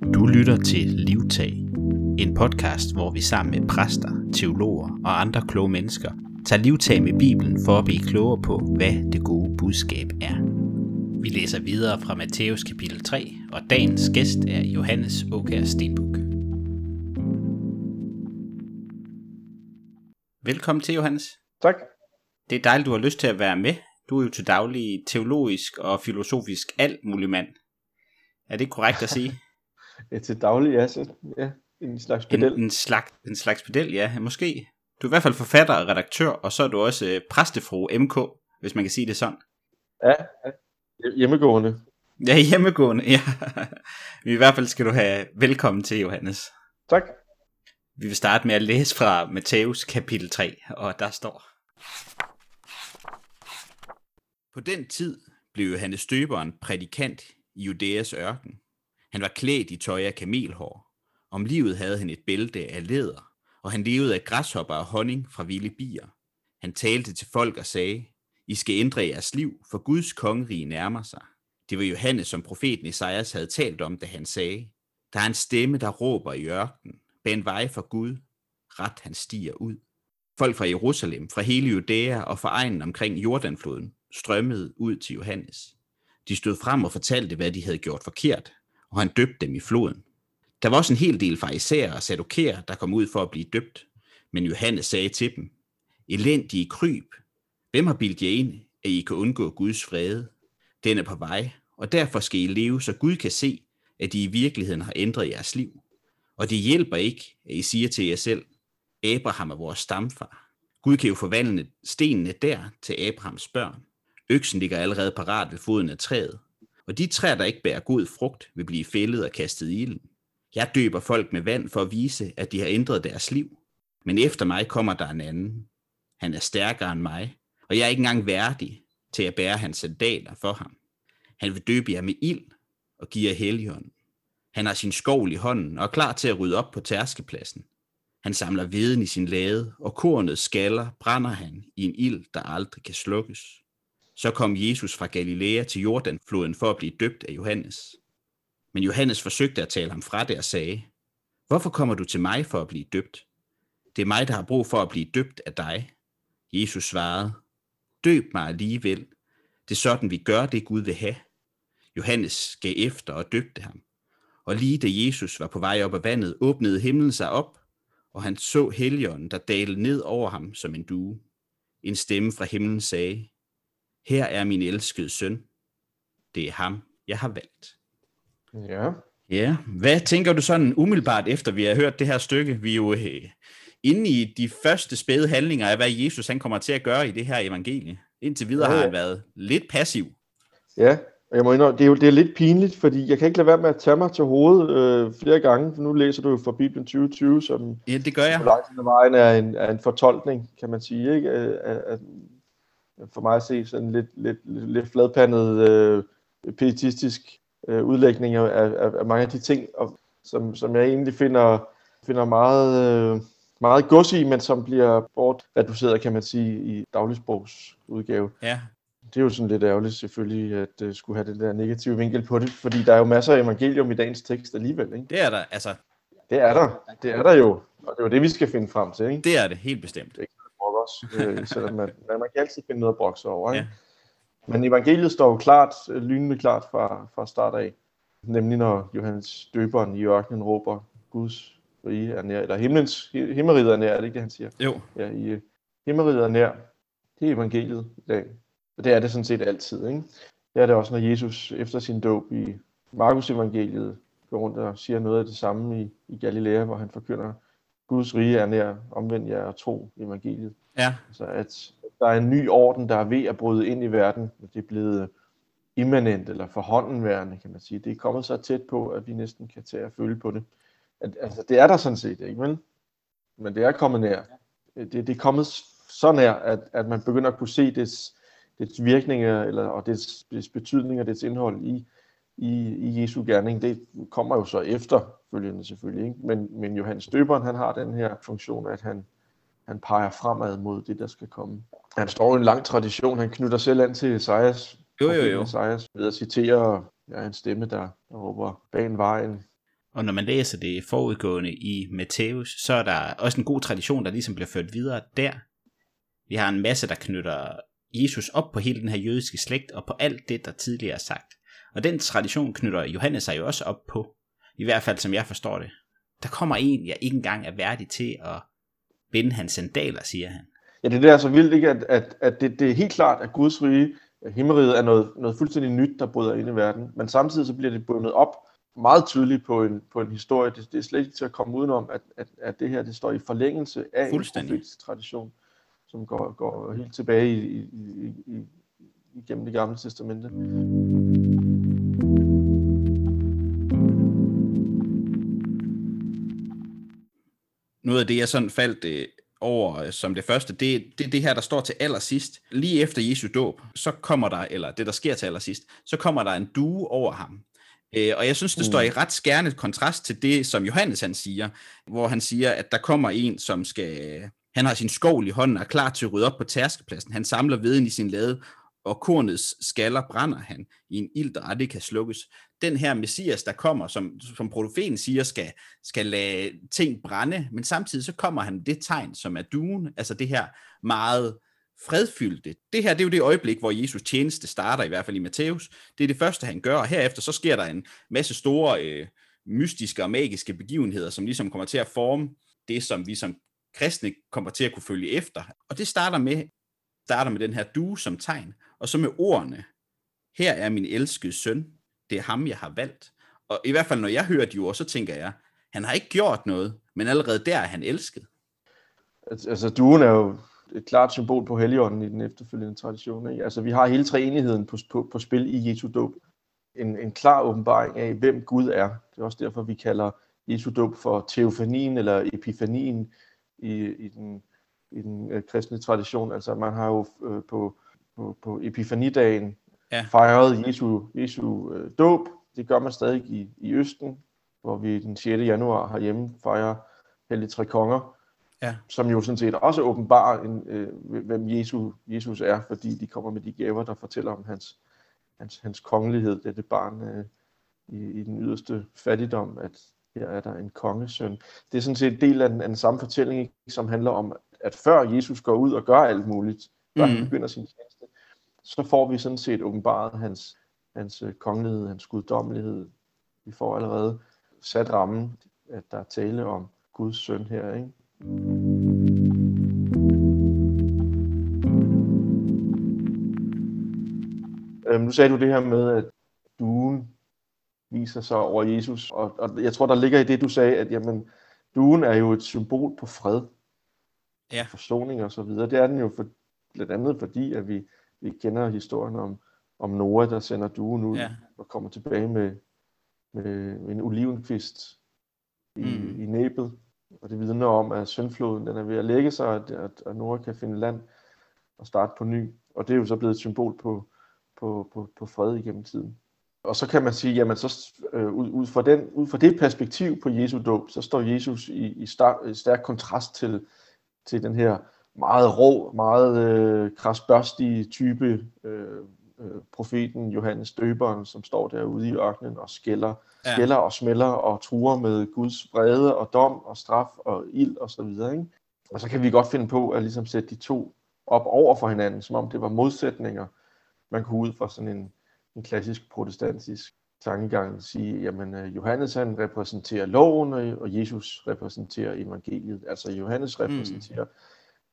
Du lytter til Livtag, en podcast, hvor vi sammen med præster, teologer og andre kloge mennesker tager livtag med Bibelen for at blive klogere på, hvad det gode budskab er. Vi læser videre fra Matthæus kapitel 3, og dagens gæst er Johannes Åkær Stenbuk. Velkommen til, Johannes. Tak. Det er dejligt, du har lyst til at være med. Du er jo til daglig teologisk og filosofisk alt mulig mand. Er det korrekt at sige? Ja, til daglig, ja, så, ja en slags pedel. En, en, slags, en slags pedel, ja, måske. Du er i hvert fald forfatter og redaktør, og så er du også øh, præstefru MK, hvis man kan sige det sådan. Ja, ja. hjemmegående. Ja, hjemmegående, ja. I hvert fald skal du have velkommen til, Johannes. Tak. Vi vil starte med at læse fra Matthæus kapitel 3, og der står... På den tid blev Johannes Døberen prædikant i Judæas ørken. Han var klædt i tøj af kamelhår. Om livet havde han et bælte af læder, og han levede af græshopper og honning fra vilde bier. Han talte til folk og sagde, I skal ændre jeres liv, for Guds kongerige nærmer sig. Det var Johannes, som profeten Esajas havde talt om, da han sagde, Der er en stemme, der råber i ørkenen, bag vej for Gud, ret han stiger ud. Folk fra Jerusalem, fra hele Judæa og fra egnen omkring Jordanfloden strømmede ud til Johannes. De stod frem og fortalte, hvad de havde gjort forkert, og han døbte dem i floden. Der var også en hel del farisæere og sadokæer, der kom ud for at blive døbt, men Johannes sagde til dem, Elendige kryb, hvem har bildt jer ind, at I kan undgå Guds fred? Den er på vej, og derfor skal I leve, så Gud kan se, at I i virkeligheden har ændret jeres liv. Og det hjælper ikke, at I siger til jer selv, Abraham er vores stamfar. Gud kan jo forvandle stenene der til Abrahams børn. Øksen ligger allerede parat ved foden af træet, og de træer, der ikke bærer god frugt, vil blive fældet og kastet i ilden. Jeg døber folk med vand for at vise, at de har ændret deres liv. Men efter mig kommer der en anden. Han er stærkere end mig, og jeg er ikke engang værdig til at bære hans sandaler for ham. Han vil døbe jer med ild og give jer helligånden. Han har sin skovl i hånden og er klar til at rydde op på tærskepladsen. Han samler viden i sin lade, og kornet skaller brænder han i en ild, der aldrig kan slukkes. Så kom Jesus fra Galilea til Jordanfloden for at blive døbt af Johannes. Men Johannes forsøgte at tale ham fra det og sagde, Hvorfor kommer du til mig for at blive døbt? Det er mig, der har brug for at blive døbt af dig. Jesus svarede, Døb mig alligevel. Det er sådan, vi gør det, Gud vil have. Johannes gav efter og døbte ham. Og lige da Jesus var på vej op ad vandet, åbnede himlen sig op, og han så helligånden, der dalede ned over ham som en due. En stemme fra himlen sagde, her er min elskede søn. Det er ham, jeg har valgt. Ja. Ja, hvad tænker du sådan umiddelbart efter vi har hørt det her stykke? Vi er jo øh, inde i de første spæde handlinger af, hvad Jesus han kommer til at gøre i det her evangelie. Indtil videre ja, ja. har han været lidt passiv. Ja, og jeg må indrømme, det er jo det er lidt pinligt, fordi jeg kan ikke lade være med at tage mig til hovedet øh, flere gange, for nu læser du jo fra Bibelen 2020, som ja, det gør jeg. på langt vejen er en, er en fortolkning, kan man sige, ikke? Af, af, for mig at se sådan lidt, lidt, lidt fladpandet øh, pietistisk øh, udlægning af, af, af mange af de ting, og, som, som jeg egentlig finder, finder meget, øh, meget gods i, men som bliver bort reduceret, kan man sige, i dagligsprogsudgave. Ja. Det er jo sådan lidt ærgerligt selvfølgelig, at uh, skulle have den der negative vinkel på det, fordi der er jo masser af evangelium i dagens tekst alligevel, ikke? Det er der, altså. Det er der, det er der jo, og det er jo det, vi skal finde frem til, ikke? Det er det, helt bestemt. Det også, øh, selvom man, man, man kan altid finde noget at brokse over. Ikke? Ja. Men evangeliet står jo klart, øh, lynende klart fra, fra start af. Nemlig når Johannes døberen i ørkenen råber, Guds rige er nær, eller himlens, himmeriget er nær, er det ikke det, han siger? Jo. Ja, i øh, himmeriget er nær. Det er evangeliet i dag. Og det er det sådan set altid, ikke? Det er det også, når Jesus efter sin dåb i Markus evangeliet går rundt og siger noget af det samme i, i Galilea, hvor han forkynder, Guds rige er nær, omvendt jer og tro evangeliet. Ja. Altså at der er en ny orden, der er ved at bryde ind i verden. Det er blevet immanent eller forhåndenværende, kan man sige. Det er kommet så tæt på, at vi næsten kan tage og føle på det. At, altså, det er der sådan set, ikke vel? Men det er kommet nær. Det, det er kommet så nær, at, at man begynder at kunne se dets, dets virkninger, eller, og dets, dets betydning og dets indhold i, i, i Jesu gerning. Det kommer jo så efterfølgende selvfølgelig, ikke? Men, men Johannes Døberen, han har den her funktion, at han, han peger fremad mod det, der skal komme. Han står i en lang tradition. Han knytter selv an til Esajas. Jo, jo, jo. Esajas ved at citere ja, en stemme, der, der råber bagen vejen. Og når man læser det forudgående i Matthæus, så er der også en god tradition, der ligesom bliver ført videre der. Vi har en masse, der knytter Jesus op på hele den her jødiske slægt, og på alt det, der tidligere er sagt. Og den tradition knytter Johannes sig jo også op på, i hvert fald som jeg forstår det. Der kommer en, jeg ikke engang er værdig til at binde hans sandaler, siger han. Ja, det er det er så vildt, ikke? At, at, at det, det er helt klart, at Guds rige, himmeriget, er noget, noget fuldstændig nyt, der bryder ind i verden. Men samtidig så bliver det bundet op meget tydeligt på en, på en historie. Det, det er slet ikke til at komme udenom, at, at, at det her det står i forlængelse af en profetisk tradition, som går, går helt tilbage i, i, i, i, igennem det gamle testamente. Noget af det, jeg sådan faldt øh, over øh, som det første, det, det er det her, der står til allersidst. Lige efter Jesu dåb, så kommer der, eller det der sker til allersidst, så kommer der en due over ham. Øh, og jeg synes, det står i mm. ret skærende kontrast til det, som Johannes han siger, hvor han siger, at der kommer en, som skal... Han har sin skål i hånden og er klar til at rydde op på tærskepladsen. Han samler veden i sin lade, og kornets skaller brænder han i en ild, der aldrig kan slukkes. Den her messias, der kommer, som, som profeten siger, skal, skal lade ting brænde, men samtidig så kommer han det tegn, som er duen, altså det her meget fredfyldte. Det her, det er jo det øjeblik, hvor Jesus tjeneste starter, i hvert fald i Matthæus. Det er det første, han gør, og herefter så sker der en masse store øh, mystiske og magiske begivenheder, som ligesom kommer til at forme det, som vi som kristne kommer til at kunne følge efter. Og det starter med, starter med den her due som tegn, og så med ordene, her er min elskede søn, det er ham, jeg har valgt. Og i hvert fald, når jeg hører de ord, så tænker jeg, han har ikke gjort noget, men allerede der er han elsket. Altså, duen er jo et klart symbol på Helligånden i den efterfølgende tradition. Ikke? Altså, vi har hele treenigheden på, på, på spil i Jesu dåb. En, en klar åbenbaring af, hvem Gud er. Det er også derfor, vi kalder Jesu dåb for teofanien eller epifanien i, i den, i den øh, kristne tradition. Altså, man har jo øh, på, på, på epifanidagen ja. fejret Jesu, Jesu øh, dåb. Det gør man stadig i, i Østen, hvor vi den 6. januar herhjemme fejrer Hellige Tre Konger ja. som jo sådan set også åbenbarer, en, øh, hvem Jesus, Jesus er, fordi de kommer med de gaver, der fortæller om hans, hans, hans kongelighed, dette barn øh, i, i den yderste fattigdom, at her er der en kongesøn. Det er sådan set en del af den, af den samme fortælling, ikke, som handler om, at før Jesus går ud og gør alt muligt, før mm. han begynder sin så får vi sådan set åbenbaret hans, hans øh, kongelighed, hans guddommelighed. Vi får allerede sat rammen, at der er tale om Guds søn her, ikke? Øhm, nu sagde du det her med, at duen viser sig over Jesus, og, og jeg tror, der ligger i det, du sagde, at jamen, duen er jo et symbol på fred, ja. forsoning og så videre. Det er den jo for, blandt andet fordi, at vi, vi kender historien om, om Noah, der sender duen ud ja. og kommer tilbage med, med, en olivenkvist i, mm. i næbet. Og det vidner om, at syndfloden den er ved at lægge sig, at, at, at Nora kan finde land og starte på ny. Og det er jo så blevet et symbol på, på, på, på fred igennem tiden. Og så kan man sige, jamen så øh, ud, ud, fra den, ud fra det perspektiv på Jesu dåb, så står Jesus i, i, star, i stærk kontrast til, til den her meget rå, meget øh, krasbørstige type øh, øh, profeten Johannes Døberen, som står derude i ørkenen og skælder, ja. skælder og smelter og truer med Guds vrede og dom og straf og ild og så videre. Ikke? Og så kan vi godt finde på at ligesom sætte de to op over for hinanden, som om det var modsætninger. Man kunne ud fra sådan en, en klassisk protestantisk tankegang sige, jamen øh, Johannes han repræsenterer loven, og Jesus repræsenterer evangeliet. Altså Johannes mm. repræsenterer mm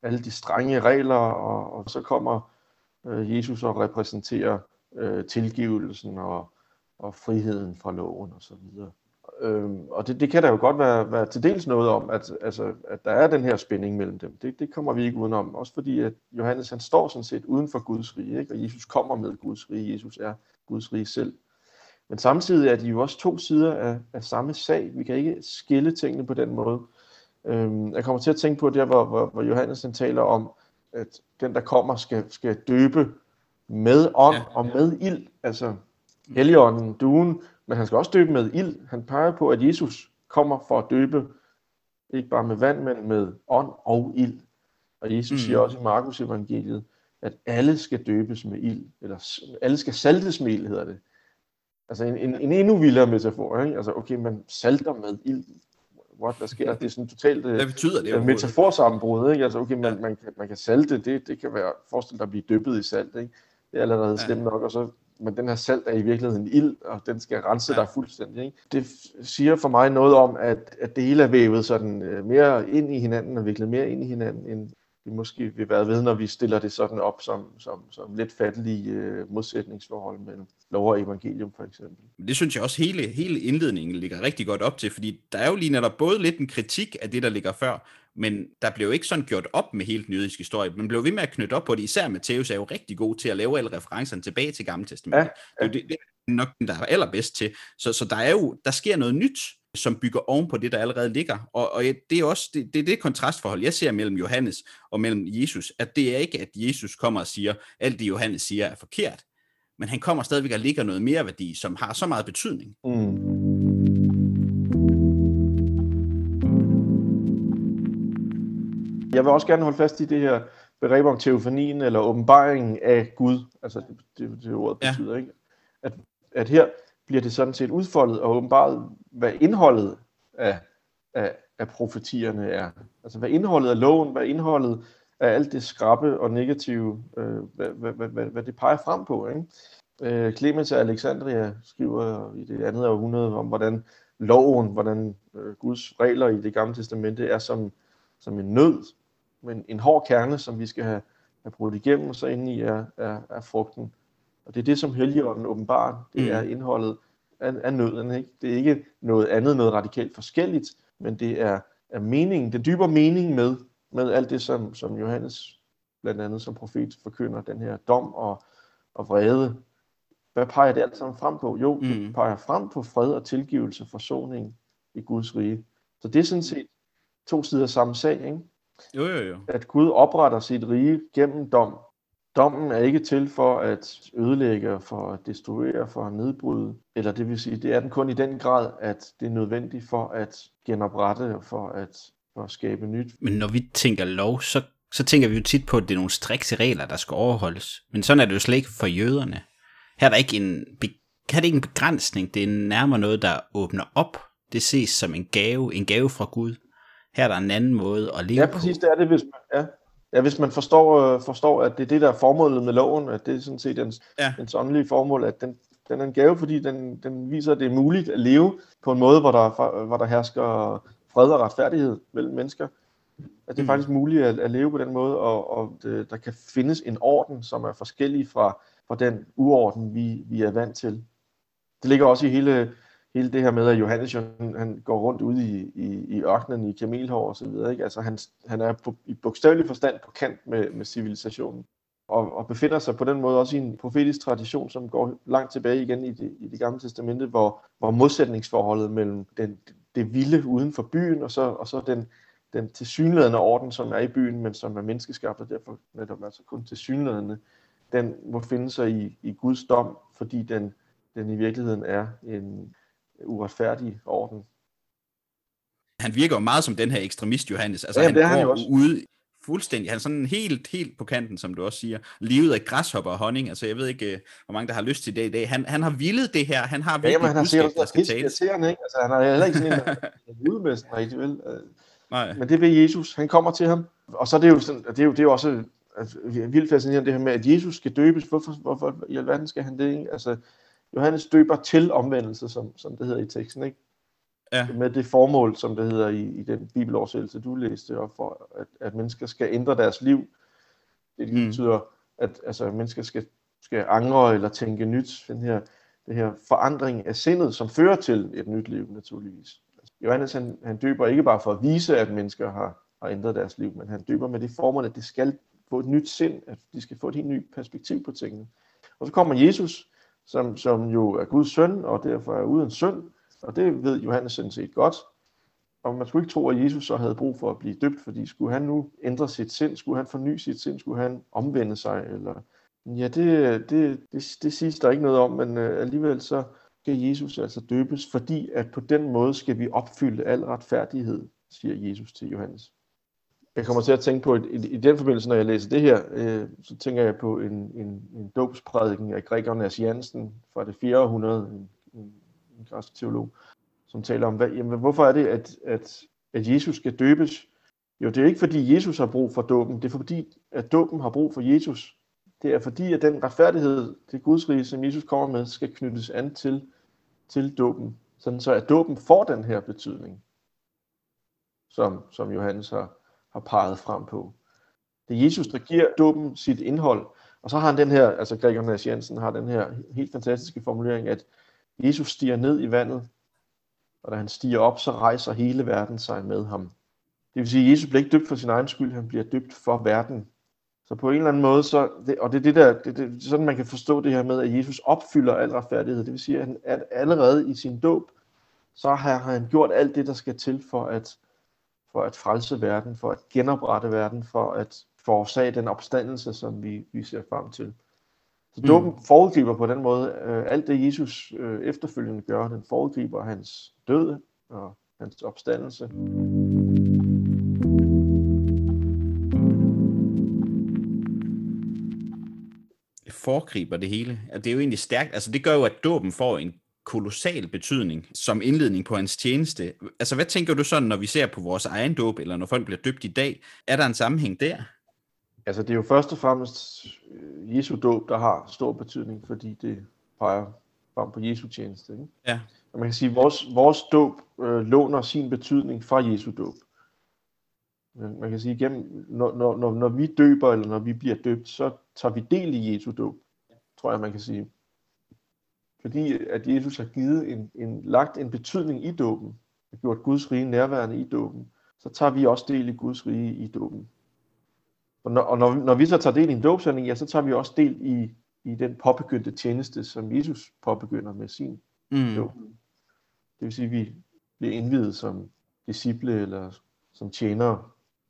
alle de strenge regler, og, og så kommer øh, Jesus og repræsenterer øh, tilgivelsen og, og friheden fra loven og så videre. Øhm, og det, det kan der jo godt være, være til dels noget om, at, altså, at der er den her spænding mellem dem. Det, det kommer vi ikke udenom. Også fordi, at Johannes han står sådan set uden for Guds rige, ikke? og Jesus kommer med Guds rige. Jesus er Guds rige selv. Men samtidig er de jo også to sider af, af samme sag. Vi kan ikke skille tingene på den måde. Øhm, jeg kommer til at tænke på det, hvor, hvor, hvor Johannes han taler om, at den, der kommer, skal, skal døbe med ånd ja, og med ild. Altså Helligånden, duen, men han skal også døbe med ild. Han peger på, at Jesus kommer for at døbe, ikke bare med vand, men med ånd og ild. Og Jesus mm. siger også i Markus evangeliet, at alle skal døbes med ild, eller alle skal saltes med ild, hedder det. Altså en, en, en endnu vildere metafor, ikke? Altså, okay, man salter med ild. What, hvad sker der? Det er sådan totalt Hvad betyder det? øh, metaforsammenbrud, ikke? Altså, okay, man, man, kan, man kan salte, det, det kan være, forestil dig at blive dyppet i salt, ikke? Det er allerede Ja. slemt nok, og så, men den her salt er i virkeligheden ild, og den skal rense Ja. dig fuldstændig, ikke? Det siger for mig noget om, at, at det hele er vævet sådan øh, mere ind i hinanden, og viklet mere ind i hinanden, end vi måske vil være ved, når vi stiller det sådan op som, som, som lidt fattelige øh, modsætningsforhold mellem lov og evangelium, for eksempel. Men Det synes jeg også hele, hele indledningen ligger rigtig godt op til, fordi der er jo lige netop både lidt en kritik af det, der ligger før, men der blev jo ikke sådan gjort op med hele den jødiske historie. Man blev ved med at knytte op på det. Især Matthæus er jo rigtig god til at lave alle referencerne tilbage til Gamle Testamentet. Ja, Det er jo det, det er nok den, der er allerbedst til. Så, så der er jo, der sker noget nyt, som bygger oven på det, der allerede ligger. Og, og det er også det, det, er det kontrastforhold, jeg ser mellem Johannes og mellem Jesus, at det er ikke, at Jesus kommer og siger, alt det Johannes siger er forkert, men han kommer stadigvæk og ligger noget mere værdi, som har så meget betydning. Mm. Jeg vil også gerne holde fast i det her begreb om teofanien, eller åbenbaringen af Gud, altså det, det, det ordet Ja. betyder, ikke? At, at her bliver det sådan set udfoldet og åbenbart, hvad indholdet af, af, af profetierne er. Altså hvad indholdet af loven, hvad indholdet af alt det skrappe og negative, øh, hvad, hvad, hvad, hvad, hvad det peger frem på. Ikke? Øh, Clemens af Alexandria skriver i det andet århundrede om, hvordan loven, hvordan øh, Guds regler i det gamle testamente er som, som en nød, men en hård kerne, som vi skal have, have brudt igennem, og så indeni er, er, er frugten. Og det er det, som Helligånden åbenbarer. Det Mm. er indholdet af, af nøden. Ikke? Det er ikke noget andet, noget radikalt forskelligt, men det er, er meningen, den dybere mening med, med alt det, som, som Johannes blandt andet som profet forkynder, den her dom og, og vrede. Hvad peger det alt sammen frem på? Jo, mm. Det peger frem på fred og tilgivelse, forsoning i Guds rige. Så det er sådan set to sider af samme sag, ikke? Jo, jo, jo. at Gud opretter sit rige gennem dom. Dommen er ikke til for at ødelægge, for at destruere, for at nedbryde, eller det vil sige, det er den kun i den grad, at det er nødvendigt for at genoprette for at, for at skabe nyt. Men når vi tænker lov, så, så tænker vi jo tit på, at det er nogle strikse regler, der skal overholdes. Men sådan er det jo slet ikke for jøderne. Her er der ikke en, her er det ikke en begrænsning, det er nærmere noget, der åbner op. Det ses som en gave, en gave fra Gud. Her er der en anden måde at leve Ja, på. præcis, det er det, hvis man, ja. Ja, hvis man forstår, øh, forstår, at det er det, der er formålet med loven, at det er sådan set dens, Ja. ja. dens åndelige formål, at den, den er en gave, fordi den, den viser, at det er muligt at leve på en måde, hvor der, hvor der hersker fred og retfærdighed mellem mennesker. At det er Mm. faktisk muligt at, at leve på den måde, og, og det, der kan findes en orden, som er forskellig fra, fra den uorden, vi, vi er vant til. Det ligger også i hele, hele det her med, at Johannes jo, han, han går rundt ude i, i, i ørkenen i kamelhår og så videre. Ikke? Altså han, han er på, i bogstavelig forstand på kant med, med civilisationen. Og, og befinder sig på den måde også i en profetisk tradition, som går langt tilbage igen i det, i det gamle testamente, hvor, hvor modsætningsforholdet mellem den, det vilde uden for byen, og så, og så den, den tilsyneladende orden, som er i byen, men som er menneskeskabt, og derfor netop altså kun tilsyneladende, den må finde sig i, i Guds dom, fordi den, den i virkeligheden er en uretfærdig orden. Han virker jo meget som den her ekstremist, Johannes. Altså, Ja, han det er han jo også. ude fuldstændig. Han er sådan helt, helt på kanten, som du også siger. Livet af græshopper og honning. Altså, jeg ved ikke, øh, hvor mange, der har lyst til det i dag. Han, han har villet det her. Han har Ja, virkelig men han har budskab, der skal tales. ikke? Altså, han er heller ikke sådan en, der er rigtig, vel? Øh, Nej. Men det vil Jesus. Han kommer til ham. Og så er det jo, sådan, det er jo, det er jo også altså, vildt fascinerende det her med, at Jesus skal døbes. Hvorfor, hvorfor i alverden skal han det? Ikke? Altså, Johannes døber til omvendelse, som, som det hedder i teksten. Ikke? Ja. Med det formål, som det hedder i, i den bibeloversættelse, du læste, og for at, at mennesker skal ændre deres liv. Det Mm. betyder, at altså, mennesker skal, skal angre eller tænke nyt. Den her, det her forandring af sindet, som fører til et nyt liv, naturligvis. Johannes han, han døber ikke bare for at vise, at mennesker har, har ændret deres liv, men han døber med det formål, at det skal få et nyt sind, at de skal få et helt nyt perspektiv på tingene. Og så kommer Jesus, som, som jo er Guds søn, og derfor er uden synd, og det ved Johannes sådan set godt. Og man skulle ikke tro, at Jesus så havde brug for at blive døbt, fordi skulle han nu ændre sit sind, skulle han forny sit sind, skulle han omvende sig, eller... Ja, det, det, det, det siges der ikke noget om, men øh, alligevel så skal Jesus altså døbes, fordi at på den måde skal vi opfylde al retfærdighed, siger Jesus til Johannes. Jeg kommer til at tænke på, at i, i den forbindelse, når jeg læser det her, øh, så tænker jeg på en, en, en dåbsprædiken af Gregornes Jansen fra det 4. århundrede, en en, en græsk teolog, som taler om, hvad, jamen, hvorfor er det, at, at, at Jesus skal døbes? Jo, det er ikke fordi Jesus har brug for dåben, det er fordi, at dåben har brug for Jesus. Det er fordi, at den retfærdighed, det Guds rige, som Jesus kommer med, skal knyttes an til, til dåben. Sådan så at dåben får den her betydning, som, som Johannes har, har peget frem på. Det er Jesus, der giver dåben sit indhold. Og så har han den her, altså Gregor Jensen har den her helt fantastiske formulering, at Jesus stiger ned i vandet, og da han stiger op, så rejser hele verden sig med ham. Det vil sige, at Jesus bliver ikke døbt for sin egen skyld, han bliver døbt for verden. Så på en eller anden måde, så, det, og det er det der, det, det, sådan man kan forstå det her med, at Jesus opfylder al retfærdighed. Det vil sige, at, han, at allerede i sin dåb, så har han gjort alt det, der skal til for at, for at frelse verden, for at genoprette verden, for at forårsage den opstandelse, som vi, vi ser frem til. Så dåben mm. foregriber på den måde øh, alt det, Jesus øh, efterfølgende gør. Den foregriber hans død og hans opstandelse. foregriber det hele. Det er jo egentlig stærkt. Altså det gør jo, at dåben får en kolossal betydning som indledning på hans tjeneste. Altså hvad tænker du sådan, når vi ser på vores egen dåb, eller når folk bliver døbt i dag? Er der en sammenhæng der? Altså det er jo først og fremmest øh, Jesu dåb, der har stor betydning, fordi det peger frem på Jesu tjeneste. Ikke? Ja. Og man kan sige, at vores, vores dåb øh, låner sin betydning fra Jesu dåb. Man kan sige, igennem, når, når, når, når vi døber, eller når vi bliver døbt, så tager vi del i Jesu dåb, tror jeg, man kan sige. Fordi at Jesus har givet en, en, lagt en betydning i dåben, og gjort Guds rige nærværende i dåben, så tager vi også del i Guds rige i dåben. Og når, og når, når vi så tager del i en dåbshandling, ja, så tager vi også del i, i den påbegyndte tjeneste, som Jesus påbegynder med sin mm. dåb. Det vil sige, at vi bliver indvidet som disciple eller som tjenere,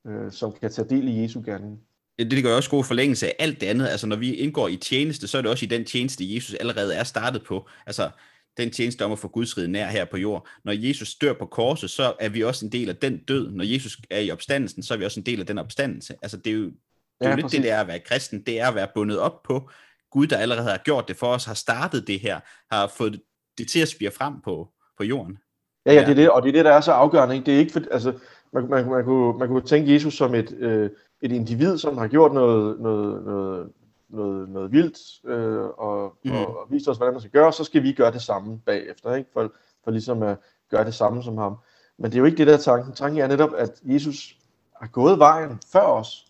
øh, som kan tage del i Jesu gerning. Det, gør også god forlængelse af alt det andet. Altså når vi indgår i tjeneste, så er det også i den tjeneste, Jesus allerede er startet på. Altså den tjeneste om at få Guds rige nær her på jord. Når Jesus dør på korset, så er vi også en del af den død. Når Jesus er i opstandelsen, så er vi også en del af den opstandelse. Altså det er jo, det er ja, jo lidt præcis. det, det er at være kristen. Det er at være bundet op på Gud, der allerede har gjort det for os, har startet det her, har fået det til at spire frem på, på jorden. Ja, ja, det er det, og det er det, der er så afgørende. Ikke? Det er ikke for, altså, man, man, man, kunne, man kunne tænke Jesus som et, øh, et individ, som har gjort noget, noget, noget, noget, noget vildt, øh, og, mm. og, og vist os, hvordan man skal gøre, så skal vi gøre det samme bagefter, ikke? For, for ligesom at gøre det samme som ham. Men det er jo ikke det der tanken. Tanken er netop, at Jesus har gået vejen før os,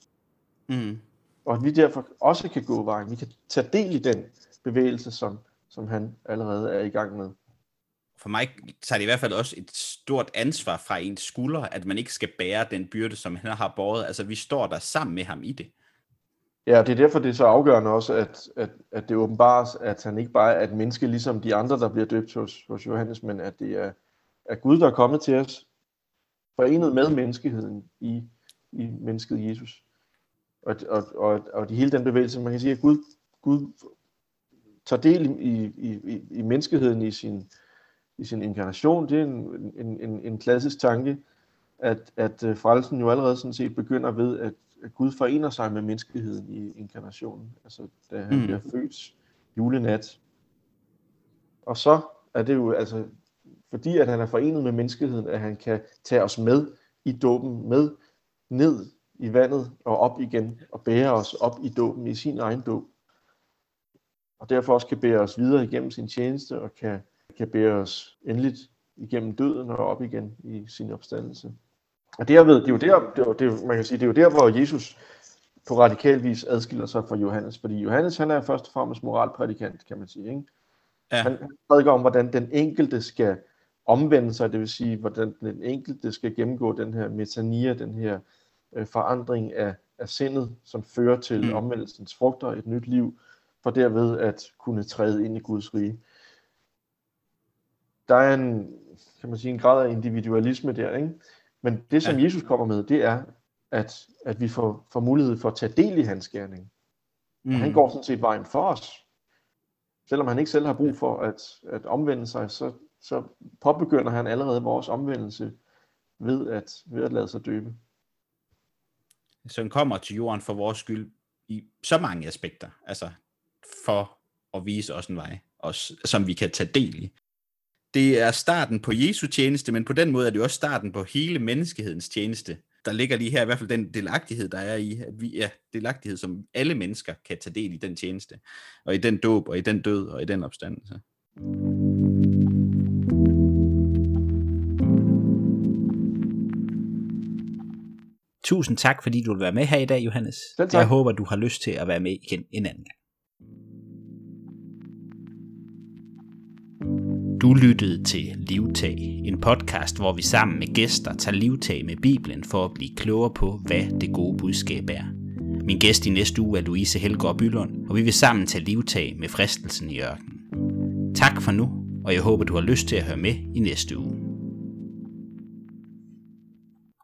mm. og at vi derfor også kan gå vejen. Vi kan tage del i den bevægelse, som, som han allerede er i gang med for mig tager det i hvert fald også et stort ansvar fra ens skuldre, at man ikke skal bære den byrde, som han har båret. Altså, vi står der sammen med ham i det. Ja, det er derfor, det er så afgørende også, at, at, at det åbenbares, at han ikke bare er et menneske, ligesom de andre, der bliver døbt hos, hos Johannes, men at det er, er Gud, der er kommet til os, forenet med menneskeheden i, i mennesket Jesus. Og, og, og, og de hele den bevægelse, man kan sige, at Gud, Gud tager del i, i, i, i menneskeheden i sin, i sin inkarnation. Det er en, en, en, en klassisk tanke, at, at øh, frelsen jo allerede sådan set begynder ved, at, at Gud forener sig med menneskeheden i inkarnationen. Altså da han mm. bliver født julenat. Og så er det jo altså, fordi at han er forenet med menneskeheden, at han kan tage os med i dåben, med ned i vandet og op igen, og bære os op i dåben, i sin egen dåb. Og derfor også kan bære os videre igennem sin tjeneste, og kan kan bære os endeligt igennem døden og op igen i sin opstandelse. Og derved, det er jo der, det er, det er, man kan sige, det er jo der, hvor Jesus på radikal vis adskiller sig fra Johannes, fordi Johannes, han er først og fremmest moralprædikant, kan man sige. Ikke? Ja. Han prædiker om, hvordan den enkelte skal omvende sig, det vil sige, hvordan den enkelte skal gennemgå den her metania, den her øh, forandring af, af sindet, som fører til mm. omvendelsens frugter, et nyt liv, for derved at kunne træde ind i Guds rige der er en, kan man sige, en grad af individualisme der, ikke? Men det, som ja. Jesus kommer med, det er, at, at vi får, får mulighed for at tage del i hans gerning. Mm. Han går sådan set vejen for os. Selvom han ikke selv har brug for at, at omvende sig, så, så påbegynder han allerede vores omvendelse ved at, ved at lade sig døbe. Så han kommer til jorden for vores skyld i så mange aspekter. Altså for at vise os en vej, også, som vi kan tage del i. det er starten på Jesu tjeneste, men på den måde er det også starten på hele menneskehedens tjeneste. Der ligger lige her i hvert fald den delagtighed, der er i, at vi er delagtighed, som alle mennesker kan tage del i den tjeneste, og i den dåb, og i den død, og i den opstandelse. Tusind tak, fordi du vil være med her i dag, Johannes. Jeg håber, du har lyst til at være med igen en anden gang. Du lyttede til Livtag, en podcast, hvor vi sammen med gæster tager livtag med Bibelen for at blive klogere på, hvad det gode budskab er. Min gæst i næste uge er Louise Helgaard Bylund, og vi vil sammen tage livtag med fristelsen i ørkenen. Tak for nu, og jeg håber, du har lyst til at høre med i næste uge.